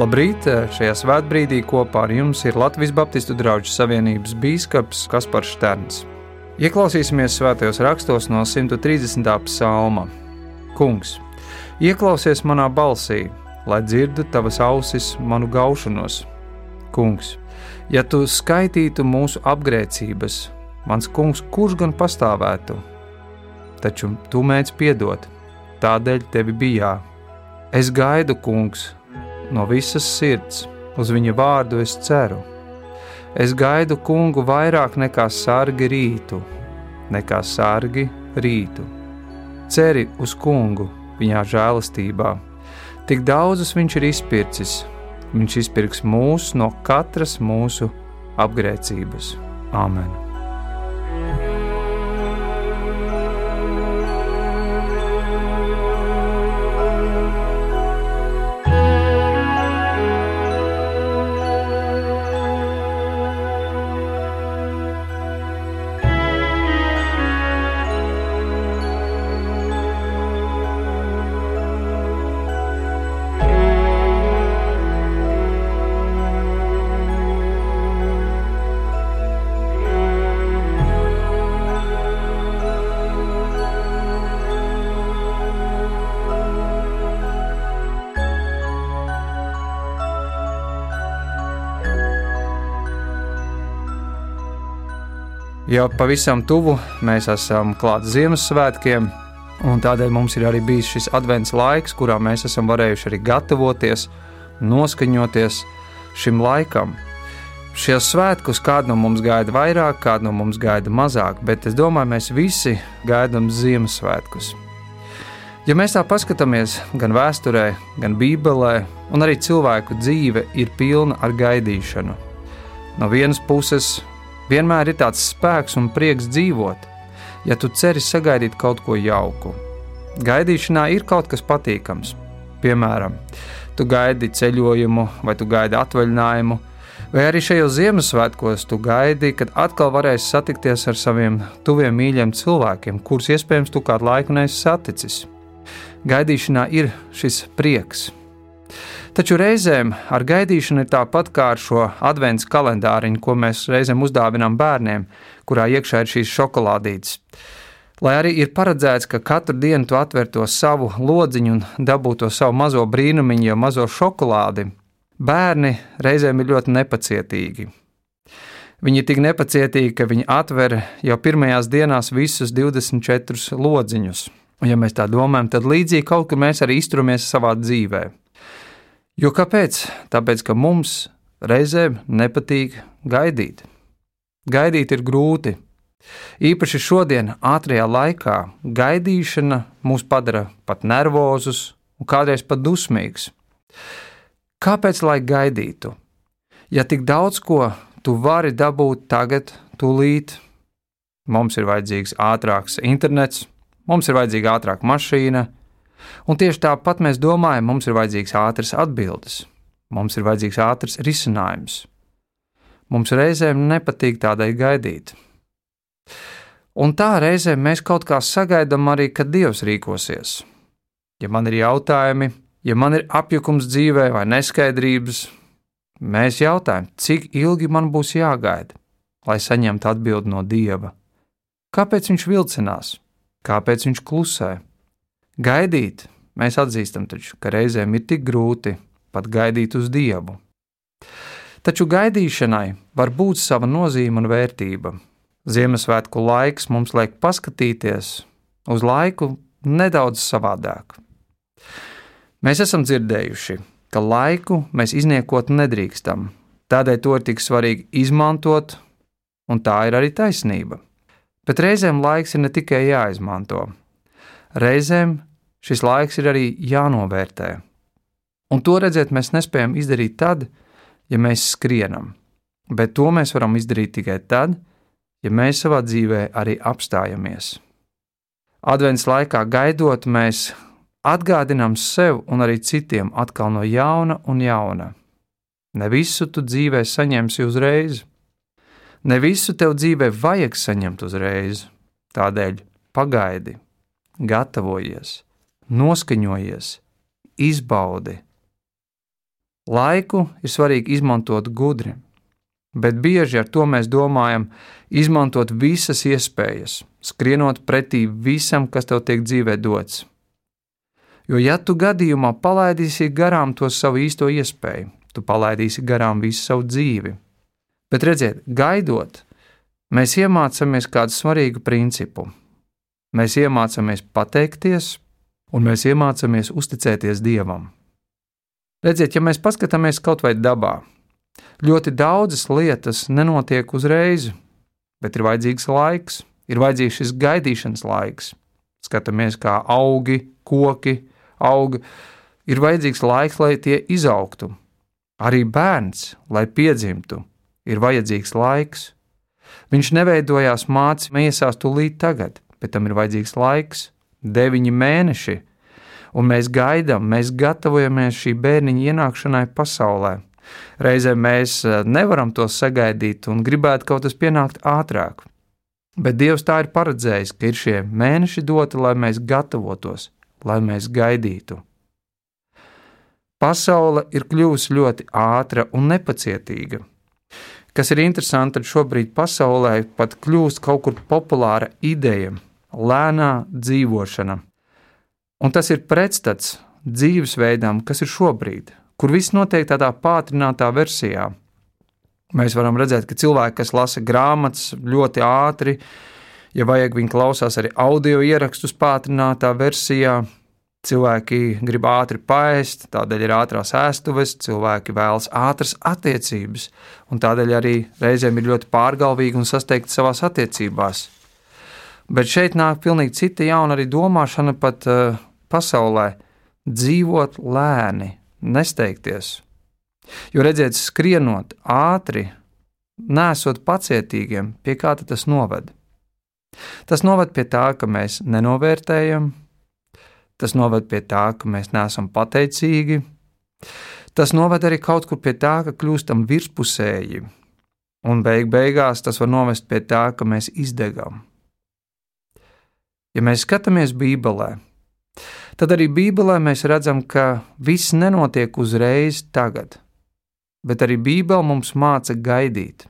Labrīt! Šajā svētbrīdī kopā ar jums ir Latvijas Baptistu draugu savienības bīskaps Kaspars Šterns. Ieklausīsimies svētajos rakstos no 130. psalma. Kungs, ieklausies manā balsī, lai dzirdu tavas ausis manu gaušanos. Kungs, ja tu skaitītu mūsu apgrēcības, mans kungs, kurš gan pastāvētu? Taču tu mēdz piedot, tādēļ tevi bijā. Es gaidu, kungs, no visas sirds, uz viņa vārdu es ceru. Es gaidu kungu vairāk nekā sargi rītu, nekā sargi rītu. Ceri uz kungu viņa žēlastībā. Tik daudzus viņš ir izpircis, viņš izpirks mūs no katras mūsu apgrēcības. Āmen! Jau pavisam tuvu mēs esam klāt Ziemassvētkiem, un tādēļ mums ir arī bijis šis advents laiks, kurā mēs esam varējuši arī gatavoties, noskaņoties šim laikam. Šie svētkus kādu no mums gaida vairāk, kādu no mums gaida mazāk, bet es domāju, mēs visi gaidām Ziemassvētkus. Ja mēs tā paskatāmies gan vēsturē, gan Bībelē, un arī cilvēku dzīve ir pilna ar gaidīšanu. No vienas puses, Vienmēr ir tāds spēks un prieks dzīvot, ja tu ceri sagaidīt kaut ko jauku. Gaidīšanā ir kaut kas patīkams. Piemēram, tu gaidi ceļojumu, vai tu gaidi atvaļinājumu, vai arī šajos Ziemassvētkos tu gaidi, kad atkal varēsi satikties ar saviem tuviem mīļiem cilvēkiem, kurus iespējams tu kādu laiku neesi saticis. Gaidīšanā ir šis prieks, Taču reizēm ar gaidīšanu ir tāpat kā ar šo adventu kalendāriņu, ko mēs reizēm uzdāvinām bērniem, kurā iekšā ir šīs šokolādītes. Lai arī ir paredzēts, ka katru dienu tu atver to savu lodziņu un dabū to savu mazo brīnumiņu, jau mazo šokolādi, bērni reizēm ir ļoti nepacietīgi. Viņi ir tik nepacietīgi, ka viņi atver jau pirmajās dienās visus 24 lodziņus. Un, ja mēs tā domājam, tad līdzīgi kaut kur mēs arī izturamies savā dzīvēm. Jo kāpēc? Tāpēc, ka mums reizēm nepatīk gaidīt. Gaidīt ir grūti. Īpaši šodien, ātrajā laikā, gaidīšana mūs padara pat nervozus un kādreiz pat dusmīgus. Kāpēc lai gaidītu? Ja tik daudz ko tu vari dabūt tagad, tūlīt, mums ir vajadzīgs ātrāks internets, mums ir vajadzīga ātrāka mašīna, Un tieši tāpat mēs domājam, mums ir vajadzīgs ātrs atbildes, mums ir vajadzīgs ātrs risinājums. Mums reizēm nepatīk tādai gaidīt. Un tā reizēm mēs kaut kā sagaidām arī, kad Dievs rīkosies. Ja man ir jautājumi, ja man ir apjukums dzīvē vai neskaidrības, mēs jautājam, cik ilgi man būs jāgaida, lai saņemtu atbildi no Dieva. Kāpēc viņš vilcinās? Kāpēc viņš klusē? Gaidīt, mēs atzīstam taču, ka reizēm ir tik grūti pat gaidīt uz Dievu. Taču gaidīšanai var būt sava nozīme un vērtība. Ziemassvētku laiks mums liek paskatīties uz laiku nedaudz savādāk. Mēs esam dzirdējuši, ka laiku mēs izniekot nedrīkstam, tādēļ to ir tik svarīgi izmantot, un tā ir arī taisnība. Bet reizēm laiks ir ne tikai jāizmanto, reizēm Šis laiks ir arī jānovērtē. Un to redzēt mēs nespējam izdarīt tad, ja mēs skrienam, bet to mēs varam izdarīt tikai tad, ja mēs savā dzīvē arī apstājamies. Advents laikā gaidot, mēs atgādinām sev un arī citiem atkal no jauna un jauna. Ne visu tu dzīvē saņemsi uzreiz, ne visu tev dzīvē vajag saņemt uzreiz, tādēļ pagaidi, gatavojies noskaņojies, izbaudi. Laiku ir svarīgi izmantot gudri, bet bieži ar to mēs domājam izmantot visas iespējas, skrienot pretī visam, kas tev tiek dzīvē dots. Jo, ja tu gadījumā palaidīsi garām to savu īsto iespēju, tu palaidīsi garām visu savu dzīvi. Bet redziet, gaidot, mēs iemācāmies kādu svarīgu principu. Mēs iemācāmies pateikties, un mēs iemācāmies uzticēties Dievam. Redziet, ja mēs paskatāmies kaut vai dabā, ļoti daudzas lietas nenotiek uzreiz, bet ir vajadzīgs laiks, ir vajadzīgs šis gaidīšanas laiks. Skatāmies, kā augi, koki aug, ir vajadzīgs laiks, lai tie izaugtu. Arī bērns, lai piedzimtu, ir vajadzīgs laiks. Viņš neveidojās mācīt, miesās tūlīt tagad, bet tam ir vajadzīgs laiks, deviņi mēneši, un mēs gaidām, mēs gatavojamies šī bērniņa ienākšanai pasaulē. Reizēm mēs eh, nevaram to sagaidīt un gribētu kaut kas pienākt ātrāk. Bet Dievs tā ir paredzējis, ka ir šie mēneši doti, lai mēs gatavotos, lai mēs gaidītu. Pasaule ir kļuvusi ļoti ātra un nepacietīga. Kas ir interesanti, tad šobrīd pasaulē pat kļūst kaut kur populāra ideja - lēnā dzīvošana. Un tas ir pretstats dzīvesveidam, kas ir šobrīd, kur viss notiek tādā pātrinātā versijā. Mēs varam redzēt, ka cilvēki, kas lasa grāmatas ļoti ātri, ja vajag, viņi klausās arī audio ierakstus pātrinātā versijā. Cilvēki grib ātri paēst, tādēļ ir ātrās ēstuves, cilvēki vēlas ātras attiecības, un tādēļ arī reizēm ir ļoti pārgalvīgi un sasteigti savās attiecībās. Bet šeit nāk pilnīgi cita jauna arī domāšana pat uh, pasaulē - dzīvot lēni, nesteigties. Jo redziet, skrienot ātri, nesot pacietīgiem, pie kā tas noved? Tas noved pie tā, ka mēs nenovērtējam, tas noved pie tā, ka mēs neesam pateicīgi, tas noved arī kaut kur pie tā, ka kļūstam virspusēji, un beig beigās tas var novest pie tā, ka mēs izdegam. Ja mēs skatāmies Bībelē, tad arī Bībelē mēs redzam, ka viss nenotiek uzreiz tagad, bet arī Bībele mums māca gaidīt.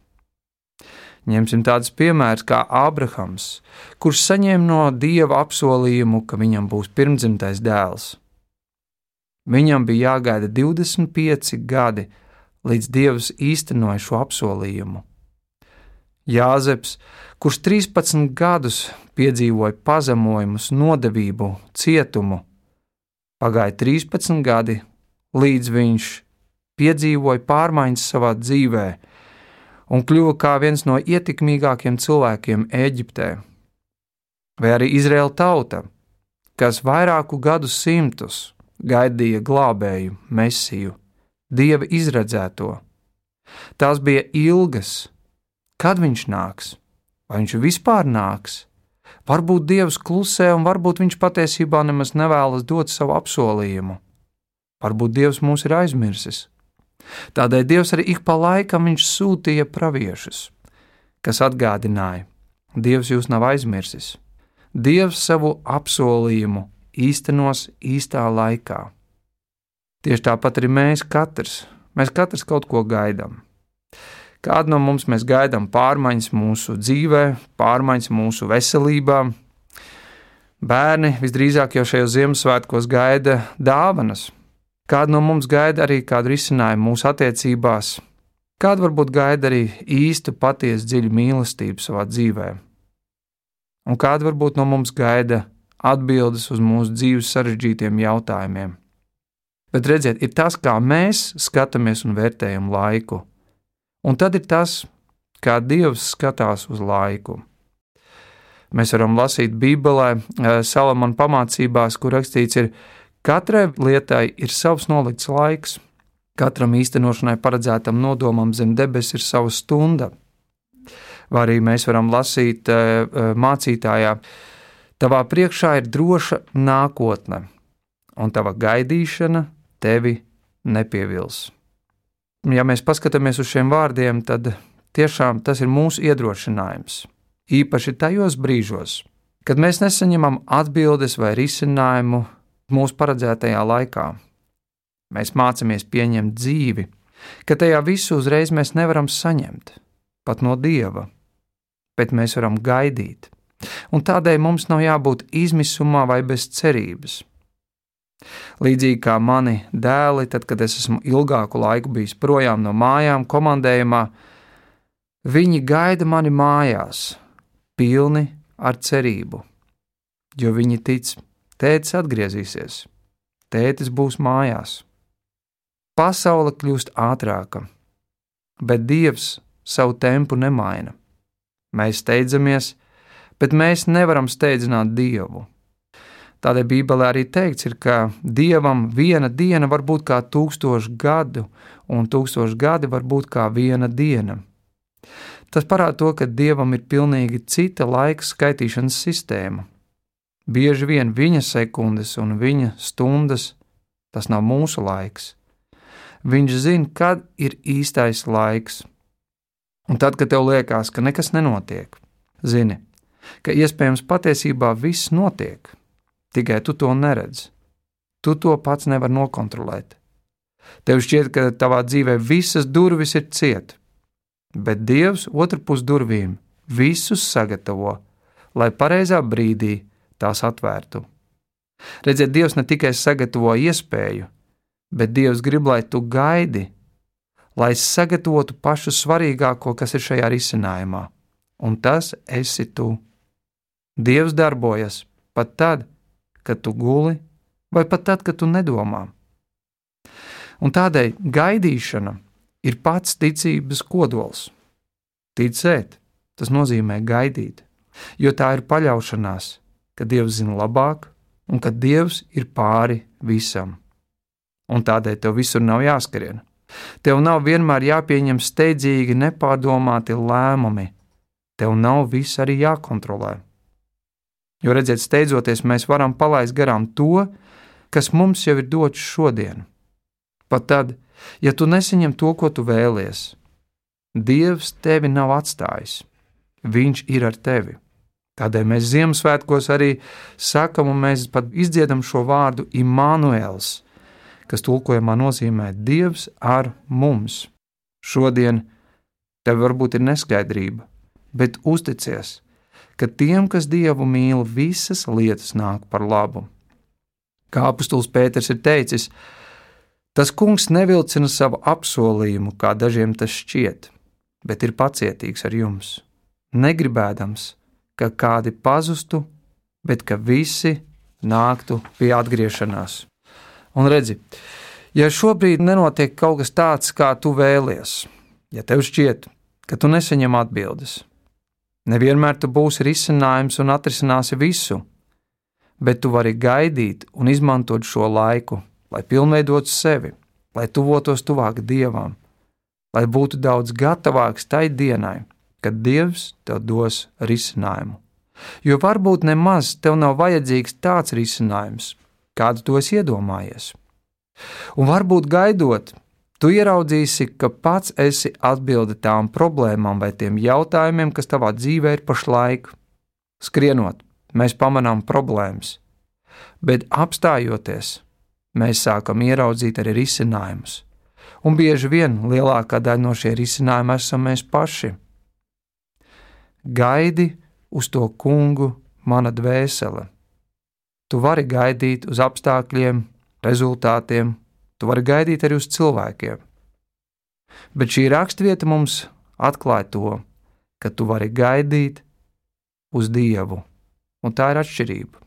Ņemsim tādus piemērus kā Ābrahams, kurš saņēma no Dieva apsolījumu, ka viņam būs pirmdzimtais dēls. Viņam bija jāgaida 25 gadi, līdz Dievs īstenoja šo apsolījumu. Jāzeps, kurš 13 gadus piedzīvoja pazemojumus, nodevību, cietumu, Pagāja 13 gadi, līdz viņš piedzīvoja pārmaiņas savā dzīvē un kļuva kā viens no ietekmīgākiem cilvēkiem Eģiptē. Vai arī Izraēla tauta, kas vairāku gadu simtus gaidīja glābēju, mesiju, dieva izredzēto. Tās bija ilgas, kad viņš nāks, vai viņš vispār nāks, Varbūt Dievs klusē, un varbūt Viņš patiesībā nemaz nevēlas dot savu apsolījumu. Varbūt Dievs mūs ir aizmirsis. Tādēļ Dievs arī ik pa laikam sūtīja praviešus, kas atgādināja, Dievs jūs nav aizmirsis. Dievs savu apsolījumu īstenos īstā laikā. Tieši tāpat arī mēs katrs, mēs katrs kaut ko gaidām. Kādu no mums mēs gaidām pārmaiņas mūsu dzīvē, pārmaiņas mūsu veselībā. Bērni visdrīzāk jau šajos Ziemassvētkos gaida dāvanas. Kādu no mums gaida arī kādu risinājumu mūsu attiecībās, kādu varbūt gaida arī īstu, patiesu, dziļu mīlestību savā dzīvē. Un kāda varbūt no mums gaida atbildes uz mūsu dzīves sarežģītiem jautājumiem. Bet redziet, ir tas, kā mēs skatāmies un vērtējam laiku. Un tad ir tas, kā Dievs skatās uz laiku. Mēs varam lasīt Bībelē, eh, Salamana pamācībās, kur rakstīts, ir, katrai lietai ir savs nolikts laiks, katram īstenošanai paredzētam nodomam zem debesis ir sava stunda. Vai arī mēs varam lasīt eh, eh, mācītājā, tavā priekšā ir droša nākotne, un tava gaidīšana tevi nepievils ja mēs paskatāmies uz šiem vārdiem, tad tiešām tas ir mūsu iedrošinājums. Īpaši tajos brīžos, kad mēs nesaņemam atbildes vai risinājumu mūsu paredzētajā laikā. Mēs mācāmies pieņemt dzīvi, ka tajā visu uzreiz mēs nevaram saņemt, pat no dieva, bet mēs varam gaidīt. Un tādēļ mums nav jābūt izmisumā vai bez cerības. Līdzīgi kā mani dēli, tad, kad es esmu ilgāku laiku bijis projām no mājām, komandējumā, viņi gaida mani mājās, pilni ar cerību, jo viņi tic, tētis atgriezīsies, tētis būs mājās. Pasaule kļūst ātrāka, bet Dievs savu tempu nemaina. Mēs steidzamies, bet mēs nevaram steidzināt Dievu. Tādēļ Bībelē arī teikts, ir, ka Dievam viena diena var būt kā tūkstoši gadu, un tūkstoši gadi var būt kā viena diena. Tas parāda to, ka Dievam ir pilnīgi cita laika skaitīšanas sistēma. Bieži vien viņa sekundes un viņa stundas tas nav mūsu laiks. Viņš zina, kad ir īstais laiks. Un tad, kad tev liekas, ka nekas nenotiek, zini, ka iespējams patiesībā viss notiek, tikai tu to neredzi. Tu to pats nevari nokontrolēt. Tev šķiet, ka tavā dzīvē visas durvis ir cietas, bet Dievs otru pus durvīm visus sagatavo, lai pareizā brīdī tās atvērtu. Redziet, Dievs ne tikai sagatavo iespēju, bet Dievs grib, lai tu gaidi, lai sagatavotu pašu svarīgāko, kas ir šajā risinājumā, un tas esi tu. Dievs darbojas pat tad, kad tu guli, vai pat tad, kad tu nedomā. Un tādēļ gaidīšana ir pats ticības kodols. Ticēt, tas nozīmē gaidīt, jo tā ir paļaušanās, ka Dievs zina labāk un ka Dievs ir pāri visam un tādēļ tev visur nav jāskrien. Tev nav vienmēr jāpieņem steidzīgi, nepārdomāti lēmumi. Tev nav viss arī jākontrolē. Jo redziet, steidzoties, mēs varam palaist garām to, kas mums jau ir dots šodien. Pat tad, ja tu nesaņem to, ko tu vēlies, Dievs tevi nav atstājis. Viņš ir ar tevi. Tādēļ mēs Ziemassvētkos arī sakam, un mēs pat izdziedam šo vārdu Imānuēls, kas tulkojumā nozīmē Dievs ar mums. Šodien tev varbūt ir neskaidrība, bet uzticies, ka tiem, kas Dievu mīl, visas lietas nāk par labu. Kā apustulis Pēters ir teicis, tas kungs nevilcina savu apsolījumu, kā dažiem tas šķiet, bet ir pacietīgs ar jums, negribēdams, ka kādi pazustu, bet ka visi nāktu pie atgriešanās. Un redzi, ja šobrīd nenotiek kaut kas tāds, kā tu vēlies, ja tev šķiet, ka tu nesaņem atbildes, nevienmēr tu būsi risinājums un atrisināsi visu, bet tu vari gaidīt un izmantot šo laiku, lai pilnveidotu sevi, lai tuvotos tuvāk dievam, lai būtu daudz gatavāks tai dienai, kad dievs tev dos risinājumu. Jo varbūt nemaz tev nav vajadzīgs tāds risinājums, kādu to esi iedomājies. Un varbūt gaidot, tu ieraudzīsi, ka pats esi atbildi tām problēmām vai tiem jautājumiem, kas tavā dzīvē ir pašlaik. Skrienot, mēs pamanām problēmas, bet apstājoties, mēs sākam ieraudzīt arī risinājumus. Un bieži vien lielākā daļa no šiem risinājumiem esam mēs paši. Gaidi uz to kungu, mana dvēsele Tu vari gaidīt uz apstākļiem, rezultātiem, tu vari gaidīt arī uz cilvēkiem. Bet šī raksturvieta mums atklāja to, ka tu vari gaidīt uz Dievu, un tā ir atšķirība.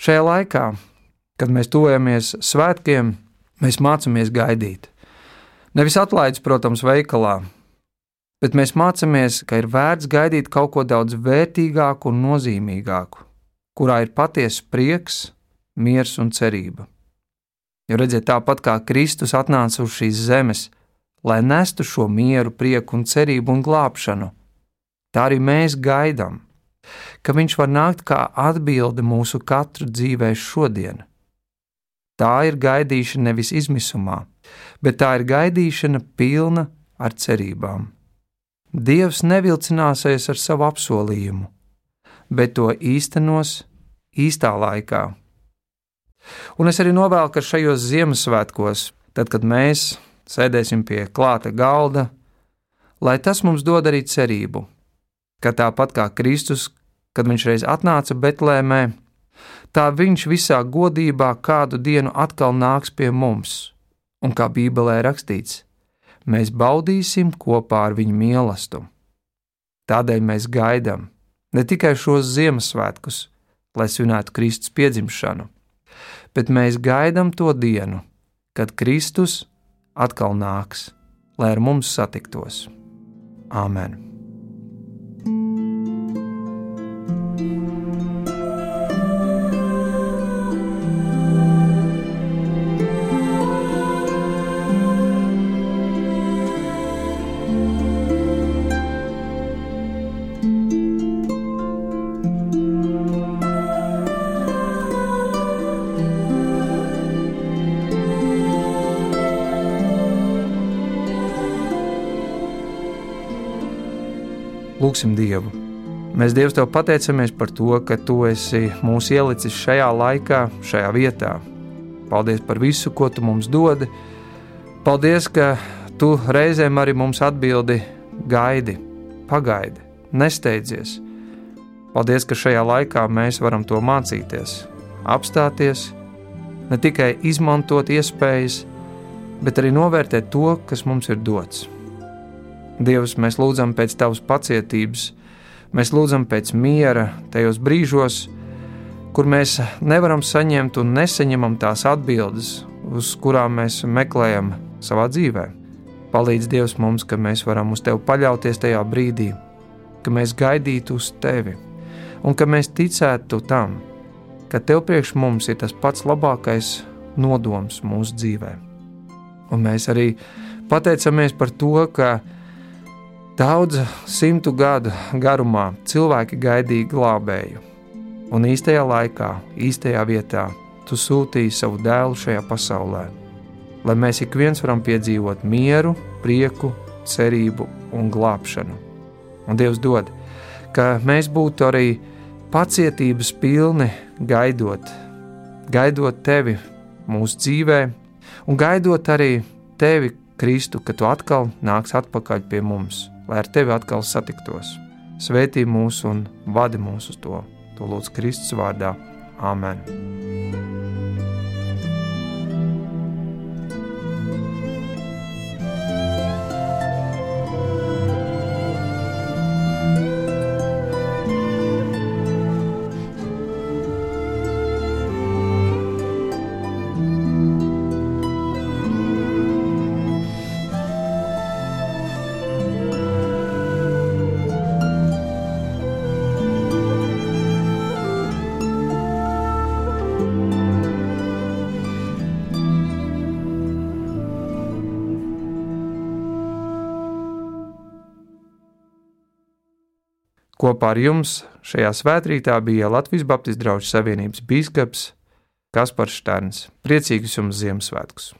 Šajā laikā, kad mēs tuvojamies svētkiem, mēs mācāmies gaidīt. Nevis atlaides, protams, veikalā, bet mēs mācāmies, ka ir vērts gaidīt kaut ko daudz vērtīgāku un nozīmīgāku kurā ir patiesa prieks, miers un cerība. Jo redziet, tāpat kā Kristus atnāca uz šīs zemes, lai nestu šo mieru, prieku un cerību un glābšanu, tā arī mēs gaidām, ka Viņš var nākt kā atbilde mūsu katru dzīvē šodien. Tā ir gaidīšana nevis izmisumā, bet tā ir gaidīšana pilna ar cerībām. Dievs nevilcināsies ar savu apsolījumu, bet to īstenos īstā laikā. Un es arī novēlu, ka šajos Ziemassvētkos, tad, kad mēs sēdēsim pie klāta galda, lai tas mums dod arī cerību, ka tāpat kā Kristus, kad viņš reiz atnāca Betlēmē, tā viņš visā godībā kādu dienu atkal nāks pie mums, un kā Bībelē rakstīts, mēs baudīsim kopā ar viņu mīlestību. Tādēļ mēs gaidām ne tikai šos Ziemassvētkus, lai svinētu Kristus piedzimšanu, bet mēs gaidām to dienu, kad Kristus atkal nāks, lai ar mums satiktos. Āmen! Mēs Dievs tev pateicamies par to, ka tu esi mūs ielicis šajā laikā, šajā vietā. Paldies par visu, ko tu mums dod. Paldies, ka tu reizēm arī mums atbildi gaidi, pagaidi, nesteidzies. Paldies, ka šajā laikā mēs varam to mācīties, apstāties, ne tikai izmantot iespējas, bet arī novērtēt to, kas mums ir dots. Dievs, mēs lūdzam pēc Tavas pacietības, mēs lūdzam pēc miera tajos brīžos, kur mēs nevaram saņemt un nesaņemam tās atbildes, uz kurām mēs meklējam savā dzīvē. Palīdz Dievs mums, ka mēs varam uz Tevi paļauties tajā brīdī, ka mēs gaidītu uz Tevi un ka mēs ticētu tam, ka Tev priekš mums ir tas pats labākais nodoms mūsu dzīvē. Un mēs arī pateicamies par to, ka Daudz simtu gadu garumā cilvēki gaidīja glābēju, un īstajā laikā, īstajā vietā tu sūtīji savu dēlu šajā pasaulē, lai mēs ik viens varam piedzīvot mieru, prieku, cerību un glābšanu. Un Dievs dod, ka mēs būtu arī pacietības pilni gaidot, gaidot tevi mūsu dzīvē, un gaidot arī tevi, Kristu, ka tu atkal nāks atpakaļ pie mums lai ar tevi atkal satiktos. Svētī mūs un vadi mūs uz to. To lūdz Kristus vārdā. Āmen! Kopā ar jums šajā svētkrītā bija Latvijas Baptistu draugu savienības biskups Kaspars Šterns. Priecīgus jums Ziemassvētkus!